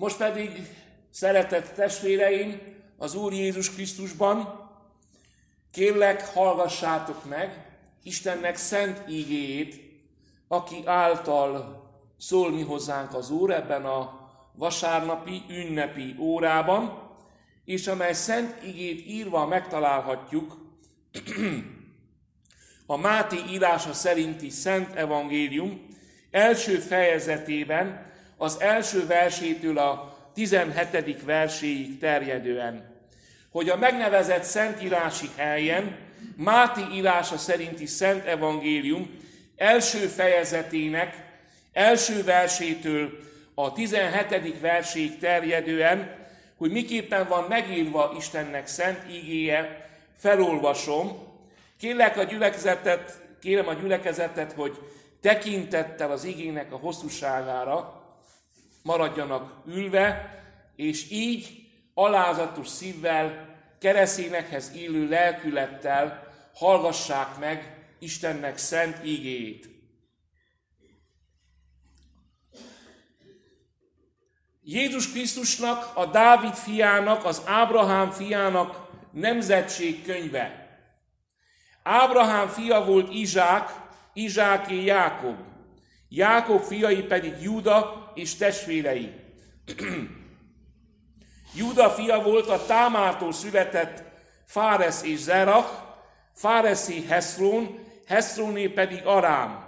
Most pedig, szeretett testvéreim, az Úr Jézus Krisztusban, kérlek, hallgassátok meg Istennek szent ígéjét, aki által szól mi hozzánk az Úr ebben a vasárnapi, ünnepi órában, és amely szent igét írva megtalálhatjuk a Máté írása szerinti Szent Evangélium első fejezetében, az első versétől a 17. verséig terjedően, hogy a megnevezett szentírási helyen Máté írása szerinti Szent Evangélium első fejezetének első versétől a 17. verséig terjedően, hogy miképpen van megírva Istennek szent ígéje, felolvasom. Kérlek a gyülekezetet, kérem a gyülekezetet, hogy tekintettel az igének a hosszúságára maradjanak ülve, és így alázatos szívvel, kereszényekhez illő lelkülettel hallgassák meg Istennek szent ígéjét. Jézus Krisztusnak, a Dávid fiának, az Ábrahám fiának nemzetség könyve. Ábrahám fia volt Izsák, Izsáké Jákob. Jákob fiai pedig Júda és testvérei. Júda fia volt a Támától született Fáresz és Zerach, Fáreszé Heszrón, Heszróné pedig Arám.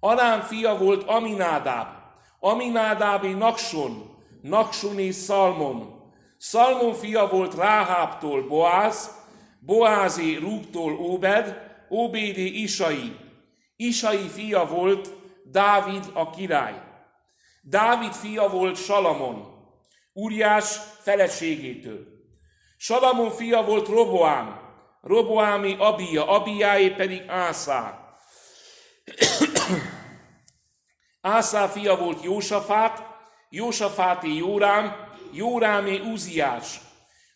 Arám fia volt Aminádáb, Aminádábé Nakson, Naksoné Szalmon. Szalmon fia volt Ráhábtól Boáz, Boázé Rúgtól Óbed, Óbédé Isai. Isai fia volt Dávid a király. Dávid fia volt Salamon, Úriás feleségétől. Salamon fia volt Roboám, Roboámi Abia, Abiáé pedig Ászá. Ászá fia volt Jósafát, Jósafáti Jórám, Jórámé Uziás.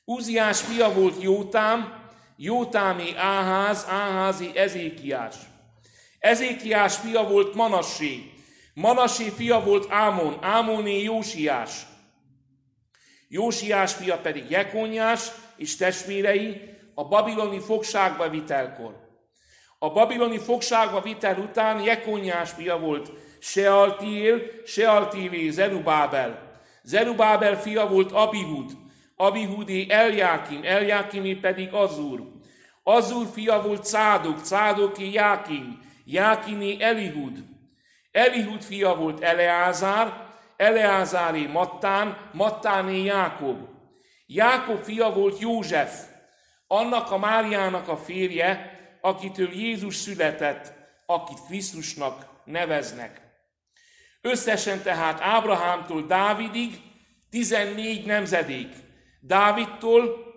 Uziás fia volt Jótám, Jótámé Áház, Áházi Ezékiás. Ezékiás fia volt Manassé, Manassé fia volt Ámon, Ámoné Jósiás. Jósiás fia pedig Jekonyás és testvérei a babiloni fogságba vitelkor. A babiloni fogságba vitel után Jekonyás fia volt Sealtiel, Sealtielé Zerubábel. Zerubábel fia volt Abihud, Abihudé Eljákim, Eljákimé pedig Azur. Azur fia volt Cádok, Cádoké Jákim, Jákiné Elihud. Elihud fia volt Eleázár, Eleázáré Mattán, Mattáné Jákob. Jákob fia volt József, annak a Máriának a férje, akitől Jézus született, akit Krisztusnak neveznek. Összesen tehát Ábrahámtól Dávidig 14 nemzedék. Dávidtól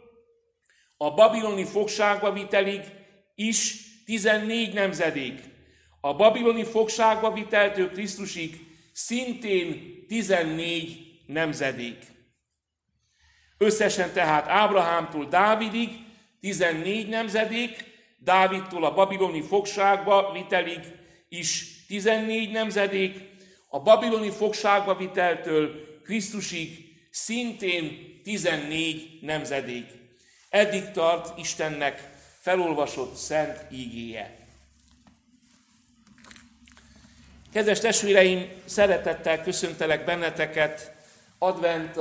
a babiloni fogságba vitelig is 14 nemzedék. A babiloni fogságba viteltől Krisztusig szintén 14 nemzedék. Összesen tehát Ábrahámtól Dávidig 14 nemzedék, Dávidtól a babiloni fogságba vitelig is 14 nemzedék, a babiloni fogságba viteltől Krisztusig szintén 14 nemzedék. Eddig tart Istennek felolvasott szent ígéje. Kedves testvéreim, szeretettel köszöntelek benneteket advent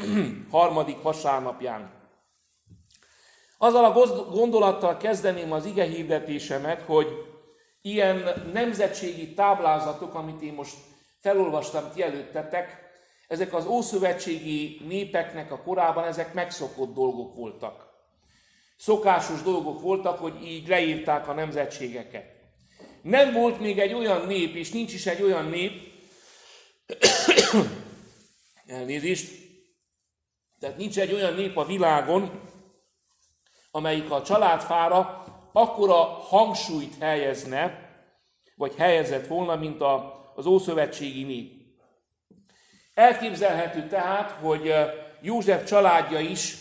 harmadik vasárnapján. Azzal a gondolattal kezdeném az ige hirdetésemet, hogy ilyen nemzetségi táblázatok, amit én most felolvastam ti előttetek, ezek az ószövetségi népeknek a korában ezek megszokott dolgok voltak. Szokásos dolgok voltak, hogy így leírták a nemzetségeket. Nem volt még egy olyan nép, és nincs is egy olyan nép, elnézést, tehát nincs egy olyan nép a világon, amelyik a családfára akkora hangsúlyt helyezne, vagy helyezett volna, mint a az Ószövetségi nép. Elképzelhető tehát, hogy József családja is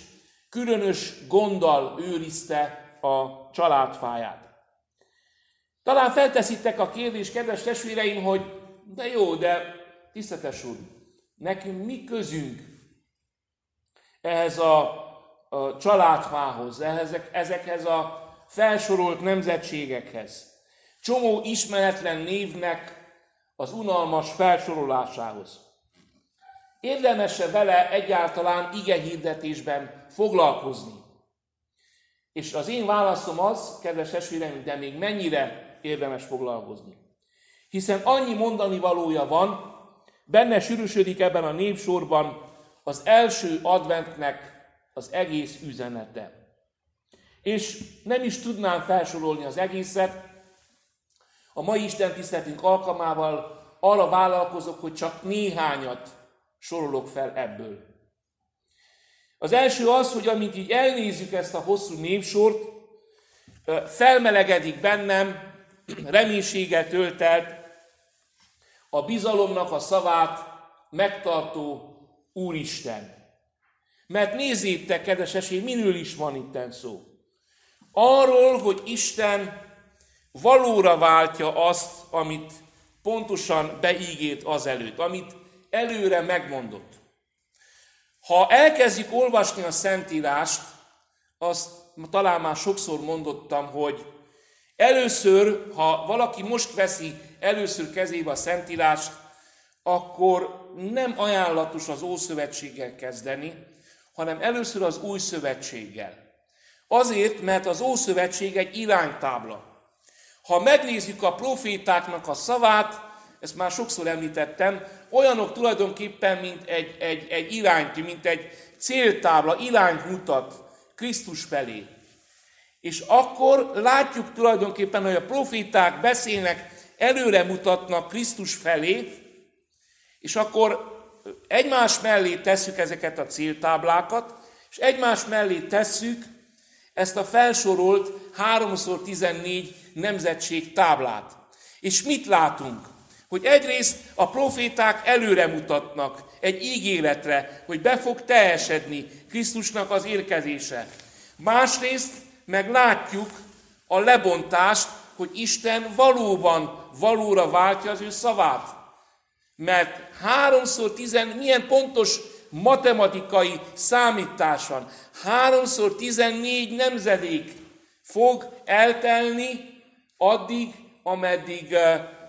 különös gonddal őrizte a családfáját. Talán felteszitek a kérdést, kedves testvéreim, hogy de jó, de tisztetes úr, nekünk mi közünk ehhez a, a családfához, ehhez, ezekhez a felsorolt nemzetségekhez. Csomó ismeretlen névnek az unalmas felsorolásához. Érdemese vele egyáltalán ige hirdetésben foglalkozni. És az én válaszom az, kedves testvérem, de még mennyire érdemes foglalkozni. Hiszen annyi mondani valója van, benne sűrűsödik ebben a népsorban az első adventnek az egész üzenete. És nem is tudnám felsorolni az egészet, a mai Isten tiszteletünk alkalmával arra vállalkozok, hogy csak néhányat sorolok fel ebből. Az első az, hogy amint így elnézzük ezt a hosszú névsort, felmelegedik bennem, reménységgel töltelt a bizalomnak a szavát megtartó Úristen. Mert nézzétek, kedves esély, miről is van itt szó. Arról, hogy Isten valóra váltja azt, amit pontosan beígért azelőtt, amit előre megmondott. Ha elkezdjük olvasni a Szentírást, azt talán már sokszor mondottam, hogy először, ha valaki most veszi először kezébe a Szentírást, akkor nem ajánlatos az Ószövetséggel kezdeni, hanem először az Új Szövetséggel. Azért, mert az Ószövetség egy iránytábla. Ha megnézzük a profétáknak a szavát, ezt már sokszor említettem, olyanok tulajdonképpen, mint egy, egy, egy irányt, mint egy céltábla, irányt mutat Krisztus felé. És akkor látjuk tulajdonképpen, hogy a proféták beszélnek, előre mutatnak Krisztus felé, és akkor egymás mellé tesszük ezeket a céltáblákat, és egymás mellé tesszük ezt a felsorolt 3x14 nemzetség táblát. És mit látunk? Hogy egyrészt a proféták előre mutatnak egy ígéretre, hogy be fog teljesedni Krisztusnak az érkezése. Másrészt meg látjuk a lebontást, hogy Isten valóban valóra váltja az ő szavát. Mert háromszor tizen, milyen pontos matematikai számítás van. Háromszor tizennégy nemzedék fog eltelni addig, ameddig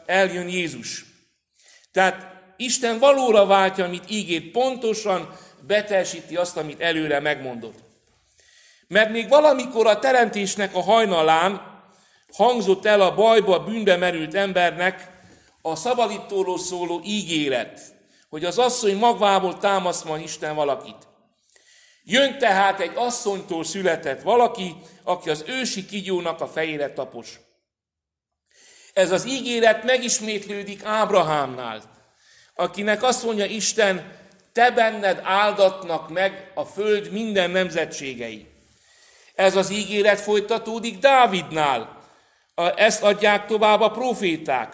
eljön Jézus. Tehát Isten valóra váltja, amit ígért, pontosan betelsíti azt, amit előre megmondott. Mert még valamikor a teremtésnek a hajnalán hangzott el a bajba, bűnbe merült embernek a szabadítóról szóló ígéret, hogy az asszony magvából támaszt ma Isten valakit. Jön tehát egy asszonytól született valaki, aki az ősi kigyónak a fejére tapos. Ez az ígéret megismétlődik Ábrahámnál, akinek azt mondja Isten, te benned áldatnak meg a föld minden nemzetségei. Ez az ígéret folytatódik Dávidnál. Ezt adják tovább a proféták.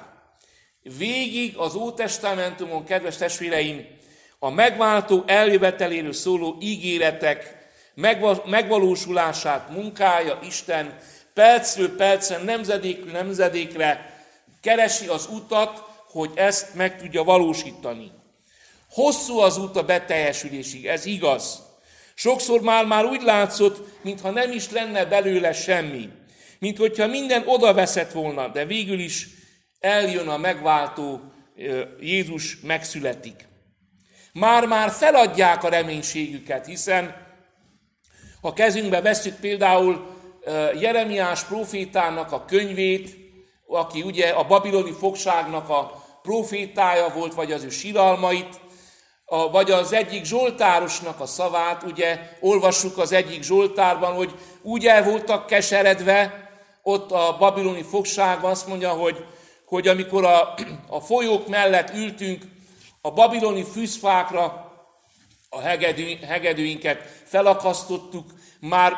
Végig az Ótestamentumon, kedves testvéreim, a megváltó eljöveteléről szóló ígéretek megvalósulását munkája Isten percről percen, nemzedékről nemzedékre keresi az utat, hogy ezt meg tudja valósítani. Hosszú az út a beteljesülésig, ez igaz. Sokszor már, már úgy látszott, mintha nem is lenne belőle semmi. Mint hogyha minden oda veszett volna, de végül is eljön a megváltó, Jézus megszületik. Már-már feladják a reménységüket, hiszen ha kezünkbe veszük például Jeremiás profétának a könyvét, aki ugye a babiloni fogságnak a profétája volt, vagy az ő síralmait, a, vagy az egyik zsoltárosnak a szavát, ugye olvassuk az egyik zsoltárban, hogy úgy el voltak keseredve ott a babiloni fogságban, azt mondja, hogy, hogy amikor a, a folyók mellett ültünk, a babiloni fűzfákra a hegedű, hegedűinket felakasztottuk, már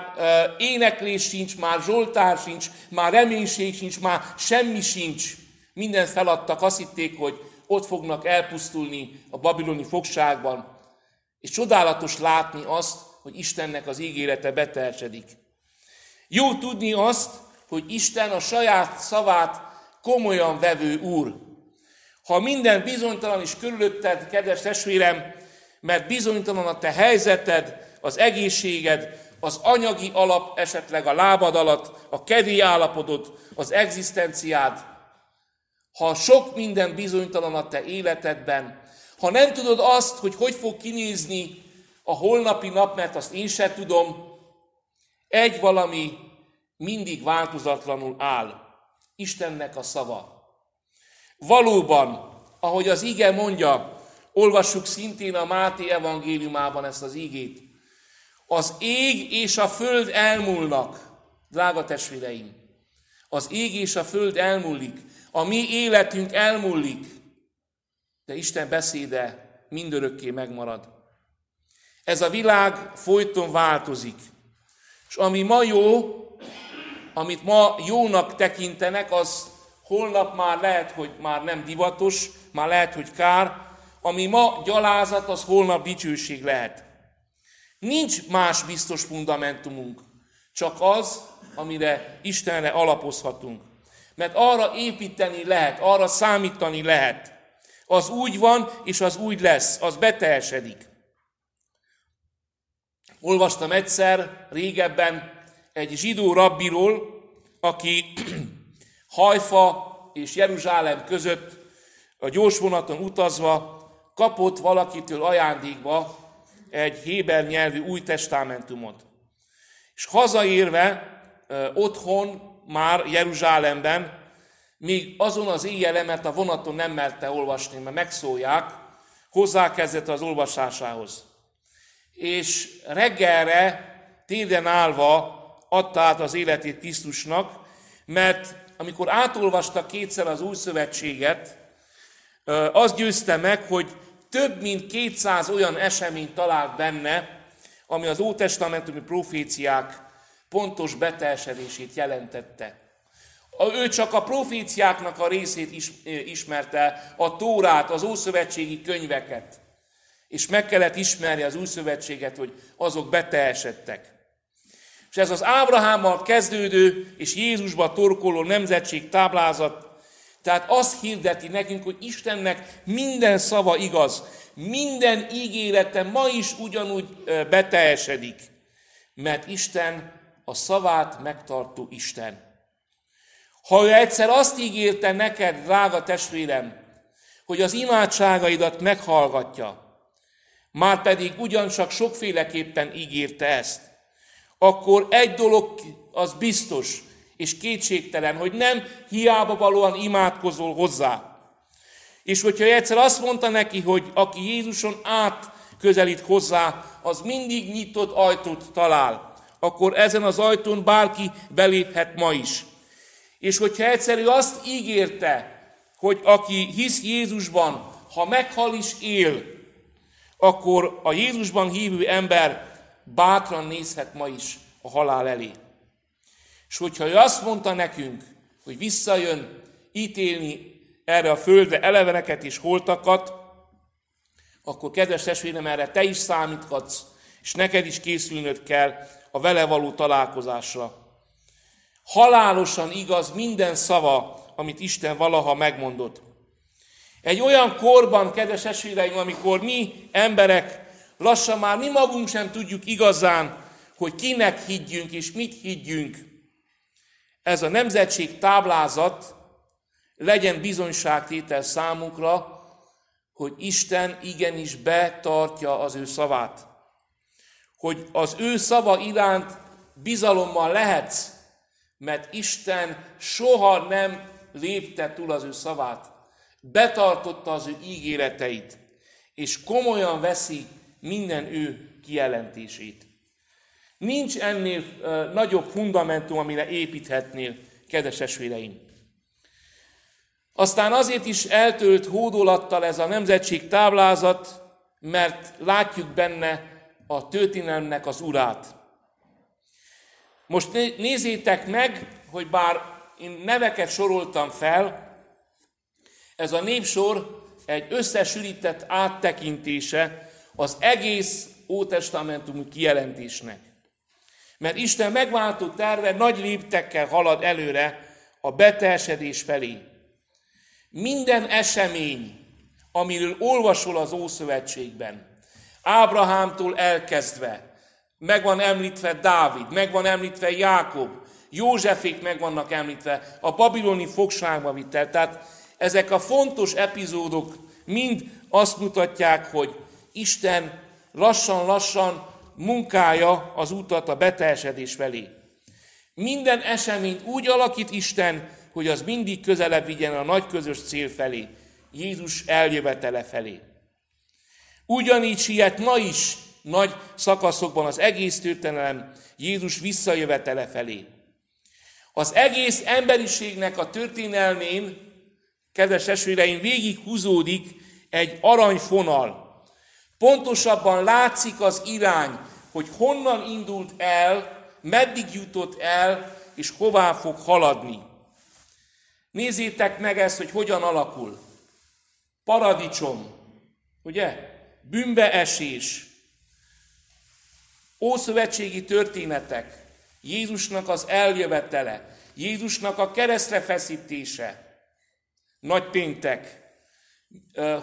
éneklés sincs, már zsoltár sincs, már reménység sincs, már semmi sincs. Mindent feladtak, azt hitték, hogy ott fognak elpusztulni a babiloni fogságban. És csodálatos látni azt, hogy Istennek az ígérete beteljesedik. Jó tudni azt, hogy Isten a saját szavát komolyan vevő Úr. Ha minden bizonytalan is körülötted, kedves testvérem, mert bizonytalan a te helyzeted, az egészséged, az anyagi alap esetleg a lábad alatt, a kedély állapodod, az egzisztenciád, ha sok minden bizonytalan a te életedben, ha nem tudod azt, hogy hogy fog kinézni a holnapi nap, mert azt én sem tudom, egy valami mindig változatlanul áll. Istennek a szava. Valóban, ahogy az ige mondja, olvassuk szintén a Máté evangéliumában ezt az ígét, az ég és a föld elmúlnak, drága testvéreim. Az ég és a föld elmúlik, a mi életünk elmúlik, de Isten beszéde mindörökké megmarad. Ez a világ folyton változik. És ami ma jó, amit ma jónak tekintenek, az holnap már lehet, hogy már nem divatos, már lehet, hogy kár. Ami ma gyalázat, az holnap dicsőség lehet. Nincs más biztos fundamentumunk, csak az, amire Istenre alapozhatunk. Mert arra építeni lehet, arra számítani lehet. Az úgy van, és az úgy lesz, az beteljesedik. Olvastam egyszer régebben egy zsidó rabbiról, aki Hajfa és Jeruzsálem között a gyorsvonaton utazva kapott valakitől ajándékba egy héber nyelvű új testamentumot. És hazaérve otthon, már Jeruzsálemben, még azon az éjjel, mert a vonaton nem merte olvasni, mert megszólják, hozzákezdett az olvasásához. És reggelre térden állva adta át az életét Krisztusnak, mert amikor átolvasta kétszer az új szövetséget, az győzte meg, hogy több mint 200 olyan eseményt talált benne, ami az ótestamentumi proféciák pontos beteljesedését jelentette. Ő csak a proféciáknak a részét is, ismerte, a Tórát, az ószövetségi könyveket. És meg kellett ismerni az új szövetséget, hogy azok beteljesedtek. És ez az Ábrahámmal kezdődő és Jézusba torkoló nemzetség táblázat, tehát azt hirdeti nekünk, hogy Istennek minden szava igaz, minden ígérete ma is ugyanúgy beteljesedik, mert Isten a szavát megtartó Isten. Ha ő egyszer azt ígérte neked, drága testvérem, hogy az imádságaidat meghallgatja, már pedig ugyancsak sokféleképpen ígérte ezt, akkor egy dolog az biztos és kétségtelen, hogy nem hiába valóan imádkozol hozzá. És hogyha egyszer azt mondta neki, hogy aki Jézuson át közelít hozzá, az mindig nyitott ajtót talál, akkor ezen az ajtón bárki beléphet ma is. És hogyha egyszerű azt ígérte, hogy aki hisz Jézusban, ha meghal is él, akkor a Jézusban hívő ember bátran nézhet ma is a halál elé. És hogyha ő azt mondta nekünk, hogy visszajön ítélni erre a földre eleveneket és holtakat, akkor kedves testvérem, erre te is számíthatsz, és neked is készülnöd kell a vele való találkozásra. Halálosan igaz minden szava, amit Isten valaha megmondott. Egy olyan korban, kedves esvéreim, amikor mi emberek lassan már mi magunk sem tudjuk igazán, hogy kinek higgyünk és mit higgyünk. Ez a nemzetség táblázat legyen bizonyságtétel számunkra, hogy Isten igenis betartja az ő szavát. Hogy az ő szava iránt bizalommal lehetsz, mert Isten soha nem lépte túl az ő szavát. Betartotta az ő ígéreteit, és komolyan veszi minden ő kijelentését. Nincs ennél uh, nagyobb fundamentum, amire építhetnél, kedves esvéreim. Aztán azért is eltölt hódolattal ez a nemzetség táblázat, mert látjuk benne a történelemnek az urát. Most nézzétek meg, hogy bár én neveket soroltam fel, ez a népsor egy összesülített áttekintése az egész ótestamentumi kijelentésnek. Mert Isten megváltó terve nagy léptekkel halad előre a beteljesedés felé. Minden esemény, amiről olvasol az Ószövetségben, Ábrahámtól elkezdve, Meg van említve Dávid, meg van említve Jákob, Józsefék meg vannak említve, a babiloni fogságba vitel. Tehát ezek a fontos epizódok mind azt mutatják, hogy Isten lassan-lassan munkája az utat a beteljesedés felé. Minden eseményt úgy alakít Isten, hogy az mindig közelebb vigyen a nagy közös cél felé, Jézus eljövetele felé. Ugyanígy siet ma is nagy szakaszokban az egész történelem Jézus visszajövetele felé. Az egész emberiségnek a történelmén, kedves testvéreim, végig húzódik egy aranyfonal. Pontosabban látszik az irány, hogy honnan indult el, meddig jutott el, és hová fog haladni. Nézzétek meg ezt, hogy hogyan alakul. Paradicsom, ugye? Bűnbeesés, ószövetségi történetek, Jézusnak az eljövetele, Jézusnak a keresztre feszítése, nagy péntek,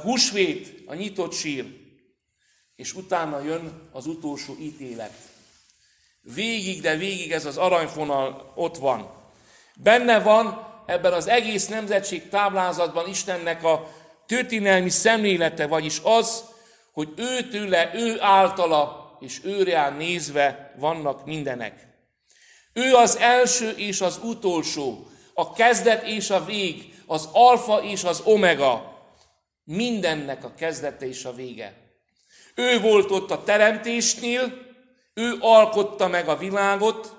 húsvét, a nyitott sír, és utána jön az utolsó ítélet. Végig, de végig ez az aranyfonal ott van. Benne van ebben az egész nemzetség táblázatban Istennek a történelmi szemlélete, vagyis az, hogy ő tőle, ő általa és őre nézve vannak mindenek. Ő az első és az utolsó, a kezdet és a vég, az alfa és az omega. Mindennek a kezdete és a vége. Ő volt ott a teremtésnél, ő alkotta meg a világot,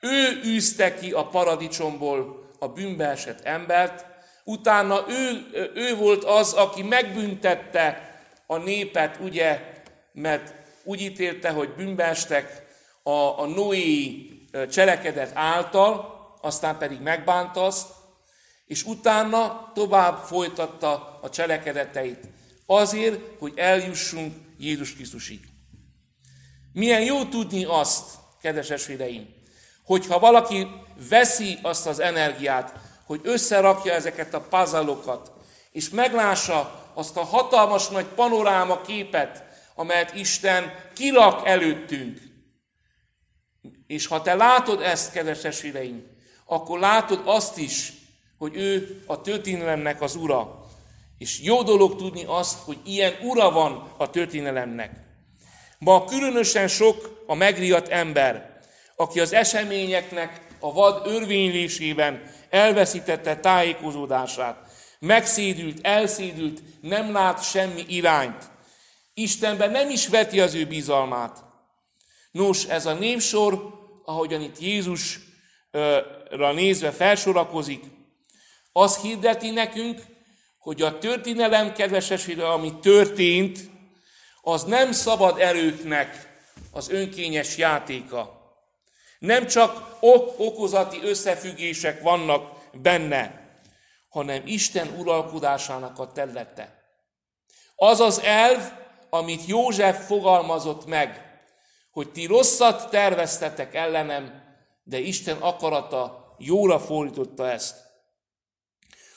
ő űzte ki a paradicsomból a bűnbeesett embert, utána ő, ő volt az, aki megbüntette a népet, ugye, mert úgy ítélte, hogy bűnbeestek a, a Noé cselekedet által, aztán pedig megbánta azt, és utána tovább folytatta a cselekedeteit. Azért, hogy eljussunk Jézus Krisztusig. Milyen jó tudni azt, kedves esvéreim, hogyha valaki veszi azt az energiát, hogy összerakja ezeket a pazalokat, és meglássa azt a hatalmas nagy panoráma képet, amelyet Isten kirak előttünk, és ha te látod ezt, kedves testvéreim, akkor látod azt is, hogy ő a történelemnek az ura. És jó dolog tudni azt, hogy ilyen ura van a történelemnek. Ma különösen sok a megriadt ember, aki az eseményeknek a vad örvénylésében elveszítette tájékozódását, megszédült, elszédült, nem lát semmi irányt. Istenben nem is veti az ő bizalmát. Nos, ez a névsor, ahogyan itt Jézusra nézve felsorakozik, az hirdeti nekünk, hogy a történelem, kedves esére, ami történt, az nem szabad erőknek az önkényes játéka. Nem csak ok okozati összefüggések vannak benne, hanem Isten uralkodásának a területe. Az az elv, amit József fogalmazott meg, hogy ti rosszat terveztetek ellenem, de Isten akarata jóra fordította ezt.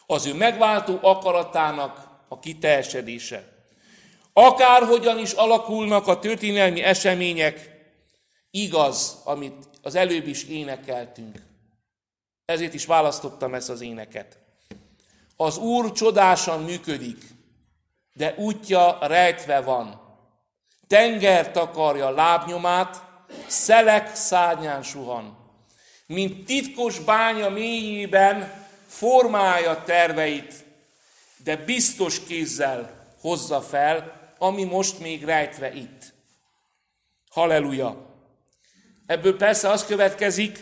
Az ő megváltó akaratának a kiteljesedése. Akárhogyan is alakulnak a történelmi események, igaz, amit az előbb is énekeltünk. Ezért is választottam ezt az éneket. Az Úr csodásan működik, de útja rejtve van. Tenger takarja lábnyomát, szelek szárnyán suhan. Mint titkos bánya mélyében formálja terveit, de biztos kézzel hozza fel, ami most még rejtve itt. Halleluja! Ebből persze az következik,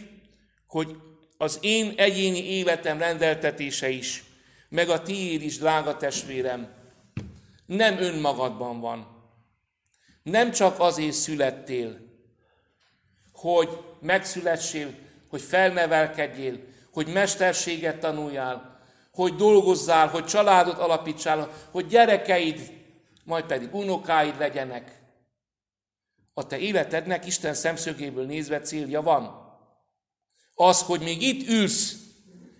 hogy az én egyéni életem rendeltetése is, meg a tiéd is, drága testvérem, nem önmagadban van, nem csak azért születtél, hogy megszülessél, hogy felnevelkedjél, hogy mesterséget tanuljál, hogy dolgozzál, hogy családot alapítsál, hogy gyerekeid, majd pedig unokáid legyenek. A te életednek Isten szemszögéből nézve célja van. Az, hogy még itt ülsz,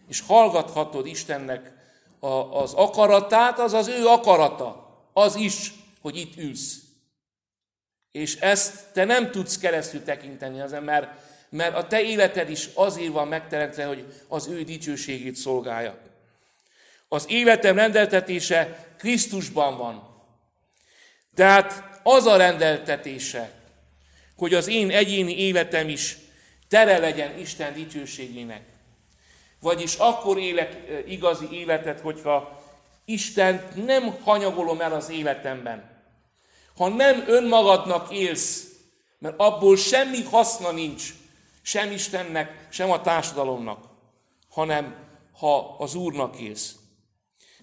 és hallgathatod Istennek az akaratát, az az ő akarata. Az is, hogy itt ülsz És ezt te nem tudsz keresztül tekinteni az mert, mert a te életed is azért van megteremtve, hogy az ő dicsőségét szolgálja. Az életem rendeltetése Krisztusban van. Tehát az a rendeltetése, hogy az én egyéni életem is tere legyen Isten dicsőségének. Vagyis akkor élek igazi életet, hogyha Isten nem hanyagolom el az életemben. Ha nem önmagadnak élsz, mert abból semmi haszna nincs, sem Istennek, sem a társadalomnak, hanem ha az Úrnak élsz.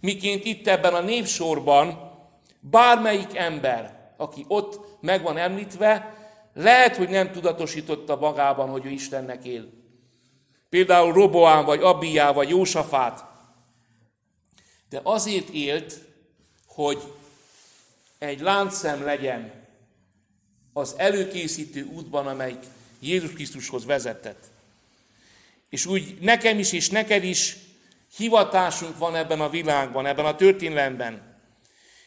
Miként itt ebben a névsorban bármelyik ember, aki ott meg van említve, lehet, hogy nem tudatosította magában, hogy ő Istennek él. Például Roboán, vagy Abiá, vagy Jósafát. De azért élt, hogy egy láncszem legyen az előkészítő útban, amelyik Jézus Krisztushoz vezetett. És úgy nekem is és neked is hivatásunk van ebben a világban, ebben a történelemben.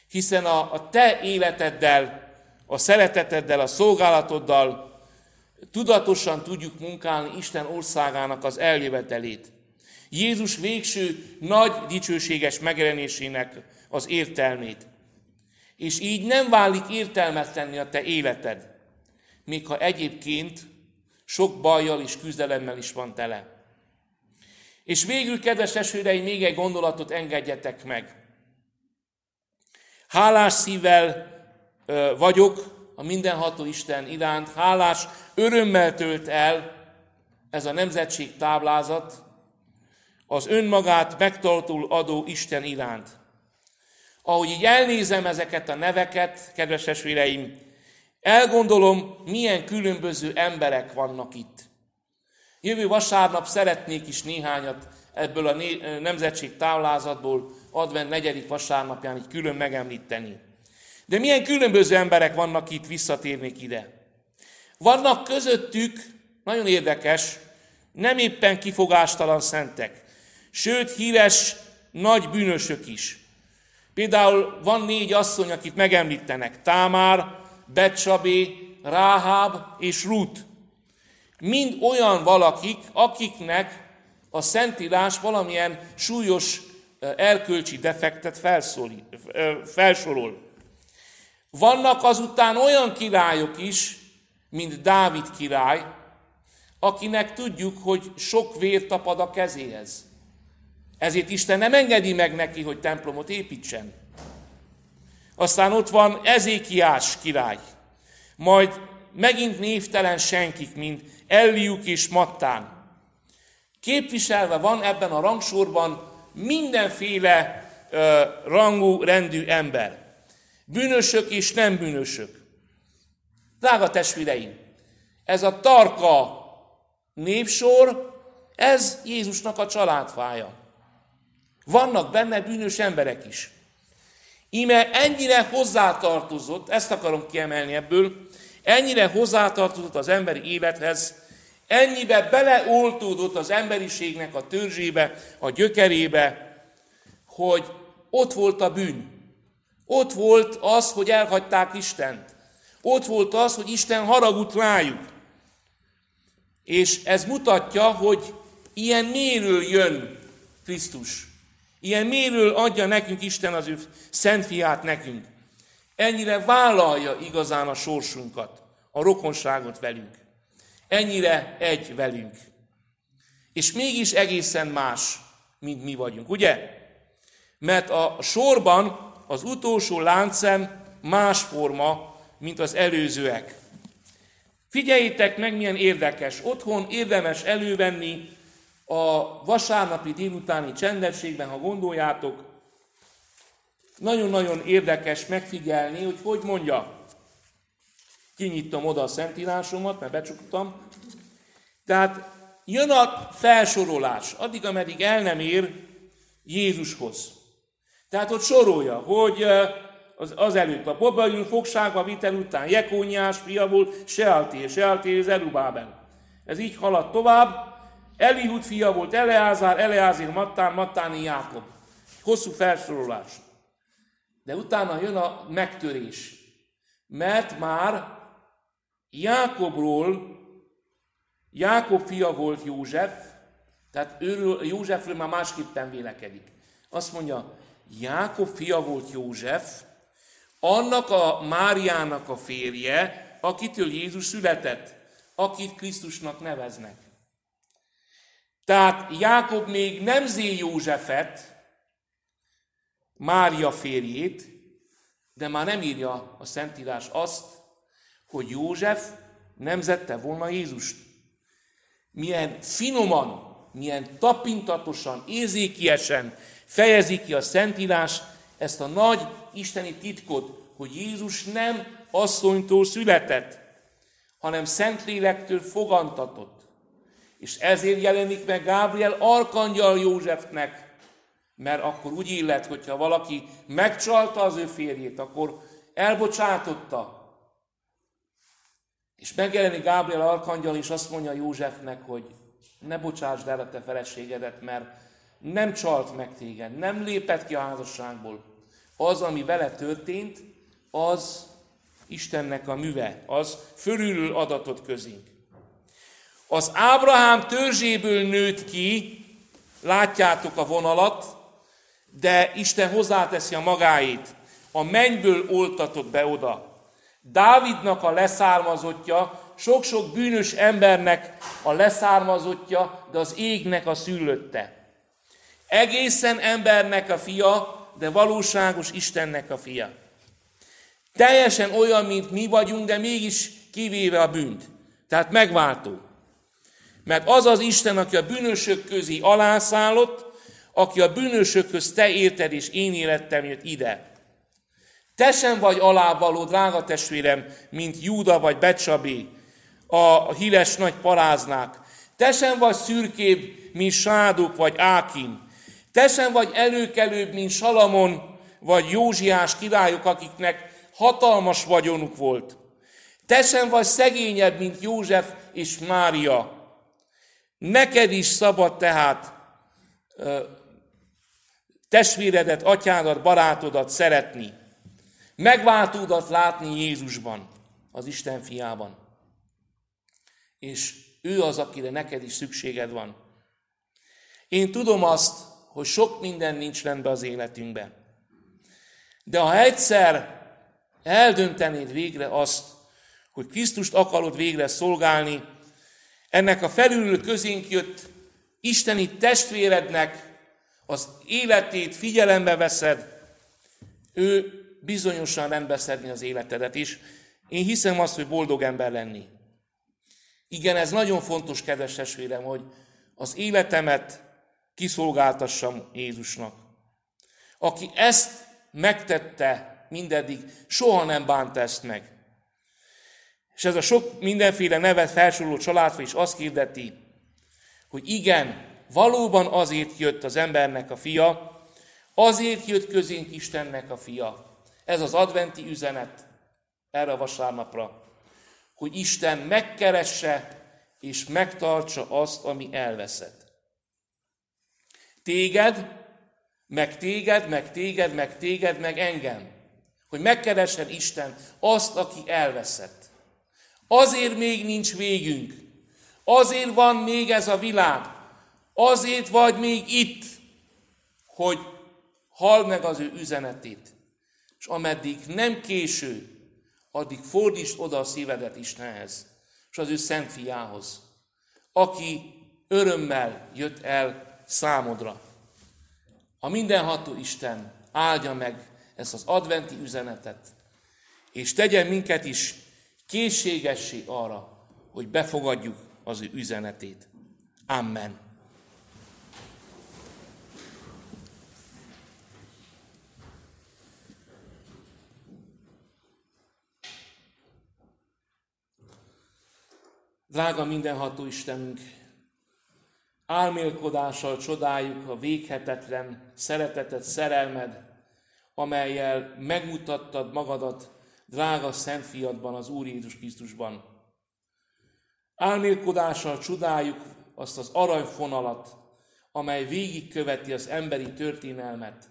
Hiszen a, a te életeddel a szereteteddel, a szolgálatoddal tudatosan tudjuk munkálni Isten országának az eljövetelét. Jézus végső nagy dicsőséges megjelenésének az értelmét. És így nem válik értelmetlenni a te életed, még ha egyébként sok bajjal és küzdelemmel is van tele. És végül, kedves esőreim, még egy gondolatot engedjetek meg. Hálás szívvel vagyok a mindenható Isten iránt, hálás örömmel tölt el ez a nemzetség táblázat az önmagát megtartul adó Isten iránt. Ahogy így elnézem ezeket a neveket, kedves testvéreim, elgondolom, milyen különböző emberek vannak itt. Jövő vasárnap szeretnék is néhányat ebből a nemzetség táblázatból advent negyedik vasárnapján így külön megemlíteni. De milyen különböző emberek vannak itt, visszatérnék ide. Vannak közöttük, nagyon érdekes, nem éppen kifogástalan szentek, sőt híres nagy bűnösök is. Például van négy asszony, akit megemlítenek, Támár, Becsabé, Ráháb és Rut. Mind olyan valakik, akiknek a Szentírás valamilyen súlyos erkölcsi defektet felsorol. Vannak azután olyan királyok is, mint Dávid király, akinek tudjuk, hogy sok vér tapad a kezéhez. Ezért Isten nem engedi meg neki, hogy templomot építsen. Aztán ott van Ezékiás király, majd megint névtelen senkik, mint Elliuk és Mattán. Képviselve van ebben a rangsorban mindenféle uh, rangú, rendű ember. Bűnösök és nem bűnösök. Drága testvéreim, ez a tarka népsor, ez Jézusnak a családfája. Vannak benne bűnös emberek is. Íme ennyire hozzátartozott, ezt akarom kiemelni ebből, ennyire hozzátartozott az emberi élethez, ennyibe beleoltódott az emberiségnek a törzsébe, a gyökerébe, hogy ott volt a bűn. Ott volt az, hogy elhagyták Istent. Ott volt az, hogy Isten haragut rájuk. És ez mutatja, hogy ilyen méről jön Krisztus. Ilyen méről adja nekünk Isten az ő szent fiát nekünk. Ennyire vállalja igazán a sorsunkat, a rokonságot velünk. Ennyire egy velünk. És mégis egészen más, mint mi vagyunk, ugye? Mert a sorban az utolsó láncem más forma, mint az előzőek. Figyeljétek meg, milyen érdekes. Otthon érdemes elővenni a vasárnapi délutáni csendességben, ha gondoljátok. Nagyon-nagyon érdekes megfigyelni, hogy hogy mondja. Kinyitom oda a szentírásomat, mert becsuktam. Tehát jön a felsorolás, addig, ameddig el nem ér Jézushoz. Tehát ott sorolja, hogy az, az előtt a Bobaül fogságba vitel után Jekóniás fia volt, Sealtér, Sealtér Zerubábel. Ez így halad tovább. Elihud fia volt Eleázár, Eleázér Mattán, Mattáni Jákob. Hosszú felsorolás. De utána jön a megtörés. Mert már Jákobról, Jákob fia volt József, tehát őről, Józsefről már másképpen vélekedik. Azt mondja, Jákob fia volt József, annak a Máriának a férje, akitől Jézus született, akit Krisztusnak neveznek. Tehát Jákob még nemzé Józsefet, Mária férjét, de már nem írja a Szentírás azt, hogy József nemzette volna Jézust. Milyen finoman, milyen tapintatosan, érzékiesen fejezi ki a Szentírás ezt a nagy isteni titkot, hogy Jézus nem asszonytól született, hanem Szentlélektől fogantatott. És ezért jelenik meg Gábriel arkangyal Józsefnek, mert akkor úgy illet, hogyha valaki megcsalta az ő férjét, akkor elbocsátotta. És megjelenik Gábriel arkangyal, és azt mondja Józsefnek, hogy ne bocsásd el a te feleségedet, mert nem csalt meg téged, nem lépett ki a házasságból. Az, ami vele történt, az Istennek a műve, az fölülről adatot közénk. Az Ábrahám törzséből nőtt ki, látjátok a vonalat, de Isten hozzáteszi a magáit. A mennyből oltatott be oda. Dávidnak a leszármazottja, sok-sok bűnös embernek a leszármazottja, de az égnek a szülötte. Egészen embernek a fia, de valóságos Istennek a fia. Teljesen olyan, mint mi vagyunk, de mégis kivéve a bűnt. Tehát megváltó. Mert az az Isten, aki a bűnösök közé alászállott, aki a bűnösökhöz te érted, és én élettem jött ide. Te sem vagy alávaló, drága testvérem, mint Júda vagy Becsabé, a híres nagy paráznák. Te sem vagy szürkébb, mint Sáduk vagy Ákim. Te sem vagy előkelőbb, mint Salamon vagy Józsiás királyok, akiknek hatalmas vagyonuk volt. Te sem vagy szegényebb, mint József és Mária. Neked is szabad tehát testvéredet, atyádat, barátodat szeretni. Megváltódat látni Jézusban, az Isten fiában. És ő az, akire neked is szükséged van. Én tudom azt, hogy sok minden nincs rendben az életünkben. De ha egyszer eldöntenéd végre azt, hogy Krisztust akarod végre szolgálni, ennek a felülő közénk jött isteni testvérednek az életét figyelembe veszed, ő bizonyosan rendbeszedni az életedet is. Én hiszem azt, hogy boldog ember lenni. Igen, ez nagyon fontos, kedves testvérem, hogy az életemet kiszolgáltassam Jézusnak. Aki ezt megtette mindeddig soha nem bánt ezt meg. És ez a sok mindenféle nevet felsoroló családfa is azt hirdeti, hogy igen, valóban azért jött az embernek a fia, azért jött közénk Istennek a fia. Ez az adventi üzenet erre a vasárnapra, hogy Isten megkeresse és megtartsa azt, ami elveszett. Téged, meg téged, meg téged, meg téged, meg engem hogy megkeresed Isten azt, aki elveszett. Azért még nincs végünk. Azért van még ez a világ. Azért vagy még itt, hogy hall meg az ő üzenetét. És ameddig nem késő, addig fordítsd oda a szívedet Istenhez, és az ő szent fiához, aki örömmel jött el számodra. A mindenható Isten áldja meg ezt az adventi üzenetet, és tegyen minket is készségessé arra, hogy befogadjuk az ő üzenetét. Amen. Drága mindenható Istenünk, álmélkodással csodáljuk a véghetetlen szeretetet, szerelmed, amelyel megmutattad magadat drága Szent Fiadban, az Úr Jézus Krisztusban. Álmélkodással csodáljuk azt az aranyfonalat, amely végigköveti az emberi történelmet.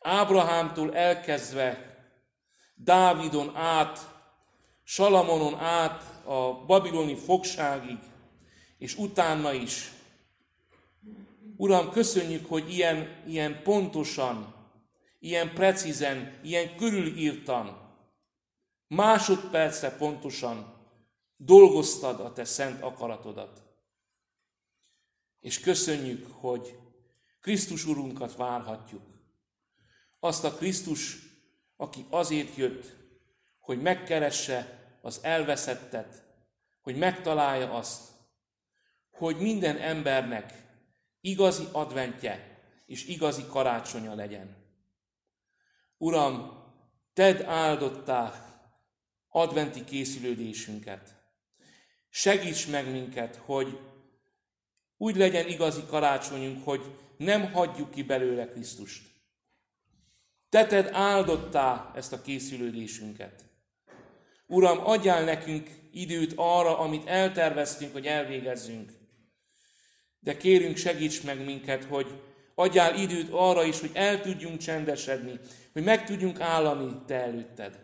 Ábrahámtól elkezdve Dávidon át, Salamonon át a babiloni fogságig, és utána is. Uram, köszönjük, hogy ilyen, ilyen pontosan, ilyen precízen, ilyen körülírtan, másodpercre pontosan dolgoztad a te szent akaratodat. És köszönjük, hogy Krisztus Urunkat várhatjuk. Azt a Krisztus, aki azért jött, hogy megkeresse az elveszettet, hogy megtalálja azt, hogy minden embernek igazi adventje és igazi karácsonya legyen. Uram, tedd áldottá adventi készülődésünket. Segíts meg minket, hogy úgy legyen igazi karácsonyunk, hogy nem hagyjuk ki belőle Krisztust. Teted áldottá ezt a készülődésünket. Uram, adjál nekünk időt arra, amit elterveztünk, hogy elvégezzünk. De kérünk, segíts meg minket, hogy adjál időt arra is, hogy el tudjunk csendesedni, hogy meg tudjunk állani Te előtted.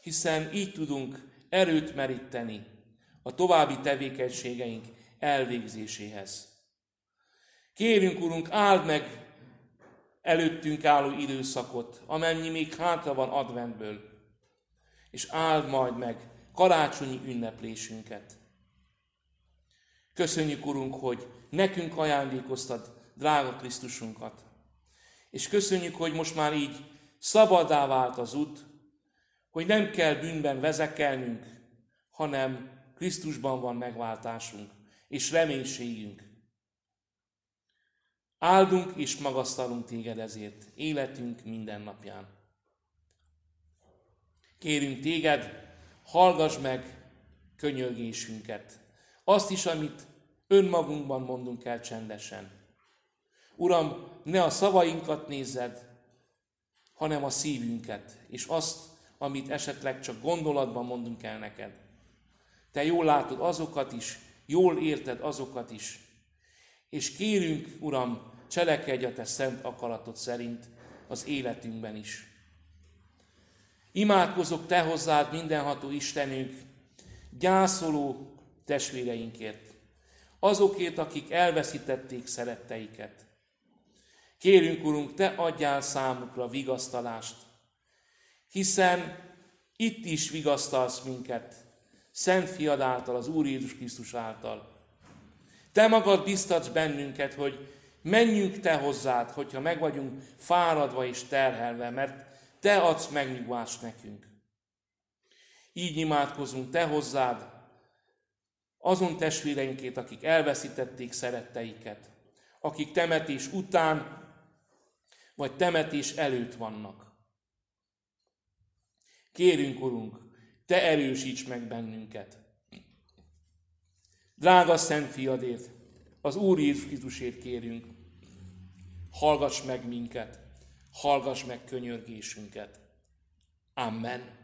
Hiszen így tudunk erőt meríteni a további tevékenységeink elvégzéséhez. Kérünk, Urunk, áld meg előttünk álló időszakot, amennyi még hátra van adventből, és áld majd meg karácsonyi ünneplésünket. Köszönjük, Urunk, hogy nekünk ajándékoztad drága Krisztusunkat. És köszönjük, hogy most már így szabadá vált az út, hogy nem kell bűnben vezekelnünk, hanem Krisztusban van megváltásunk és reménységünk. Áldunk és magasztalunk téged ezért életünk minden napján. Kérünk téged, hallgass meg könyörgésünket. Azt is, amit önmagunkban mondunk el csendesen. Uram, ne a szavainkat nézzed, hanem a szívünket, és azt, amit esetleg csak gondolatban mondunk el neked. Te jól látod azokat is, jól érted azokat is. És kérünk, Uram, cselekedj a Te szent akaratod szerint az életünkben is. Imádkozok Te hozzád, mindenható Istenünk, gyászoló testvéreinkért, azokért, akik elveszítették szeretteiket. Kérünk, Urunk, Te adjál számukra vigasztalást, hiszen itt is vigasztalsz minket, Szent Fiad által, az Úr Jézus Krisztus által. Te magad biztatsz bennünket, hogy menjünk Te hozzád, hogyha meg vagyunk fáradva és terhelve, mert Te adsz megnyugvást nekünk. Így imádkozunk Te hozzád, azon testvéreinkét, akik elveszítették szeretteiket, akik temetés után vagy temetés előtt vannak. Kérünk, Urunk, Te erősíts meg bennünket. Drága Szent Fiadért, az Úr Jézus Krisztusért kérünk, hallgass meg minket, hallgass meg könyörgésünket. Amen.